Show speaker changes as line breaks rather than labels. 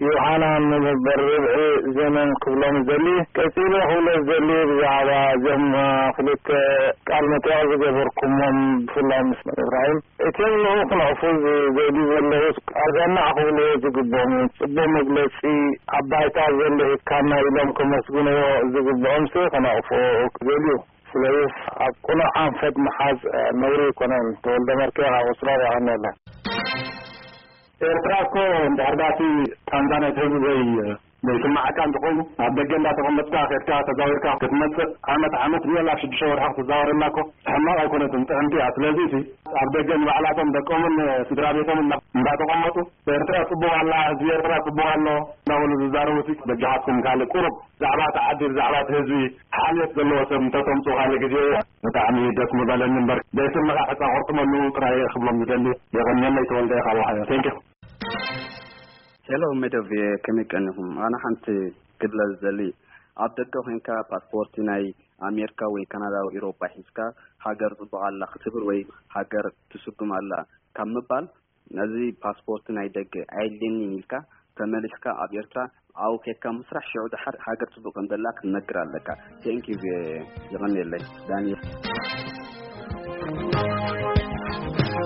ዮሃና ንመበል ርብዒ ዘመን ክብሎ ምደሊ። ቀጺለ ክብሎ ዝደሊ ብዛዕባ እዞም ክልተ ቃል መጠየቕ ዝገበርኩሞም ብፍላይ ምስ መን እብራሂም እቶም ንኡ ክነቕፉ ዝደልዩ ዘለዉስ ኣዘናዕ ክብልዎ ዝግብኦም እዮም። ጽቡቕ መግለጺ ኣብ ባይታ ዘሎ ሂብካና ኢሎም ከመስግንዎ ዝግብኦምሲ ክነቕፍዎ ክደልዩ። ስለዝስ ኣብ ቅኑዕ ኣንፈት ምሓዝ ነውሪ ኣይኮነን። ተወልደ መርኬ ካብ ኣውስትራልያ ቀንየለይ።
ኤርትራ እኮ እንድሕር ድኣ እቲ ቃንዛ ናይቲ ህዝቢ ዘይ ዘይስማዓካ እንተኾይኑ ኣብ ደገ እንዳ ተቀመጥካ ከድካ ተዛዊርካ ክትመጽእ ዓመት ዓመት ድዩ ዋላ ኣብ ሽዱሽተ ወርሒ ክትዛወረልና እኮ ሕማቅ ኣይኮነትን ጥዕምቲ እያ ስለዚ እቲ ኣብ ደገ ንባዕላቶም ደቆምን ስድራቤቶምን እንዳ ተቀመጡ ኤርትራ ጽቡቅ ኣላ ህዝቢ ኤርትራ ጽቡቅ ኣሎ እንዳ በሉ ዝዛረቡ ሲ በጃኻትኩም ካልእ ቁሩብ ብዛዕባ እቲ ዓዲ ብዛዕባ እቲ ህዝቢ ሓልዮት ዘለዎ ሰብ እንተ ተምጹ ካልእ ግዜ ብጣዕሚ ደስ ምበለኒ እምበር ዘይስምዐ ዕፃ ቆርጥመሉ ጥራይ እየ ክብሎም ዝደሊ የቀንየለይ ተወልደ ካብ ኦሃዮ thank
you። Hello Medovie ከመይ ቀኒኹም ኣነ ሓንቲ ክብለ ዝደሊ ኣብ ደገ ኮይንካ ፓስፖርቲ ናይ ኣሜርካ ወይ ካናዳ ወይ ኢሮጳ ሒዝካ ሃገር ጽቡቅ ኣላ ክትብል ወይ ሃገር ትስጉም ኣላ ካብ ምባል ነዚ ፓስፖርት ናይ ደገ ኣየድልየኒን ኢልካ ተመሊስካ ኣብ ኤርትራ ዓው ኬድካ ምስራሕ ሽዑ ድሓር ሃገር ጽቡቅ ከም ዘላ ክትመግር ኣለካ thank you ቪኦኤ የቀንየለይ ዳኒ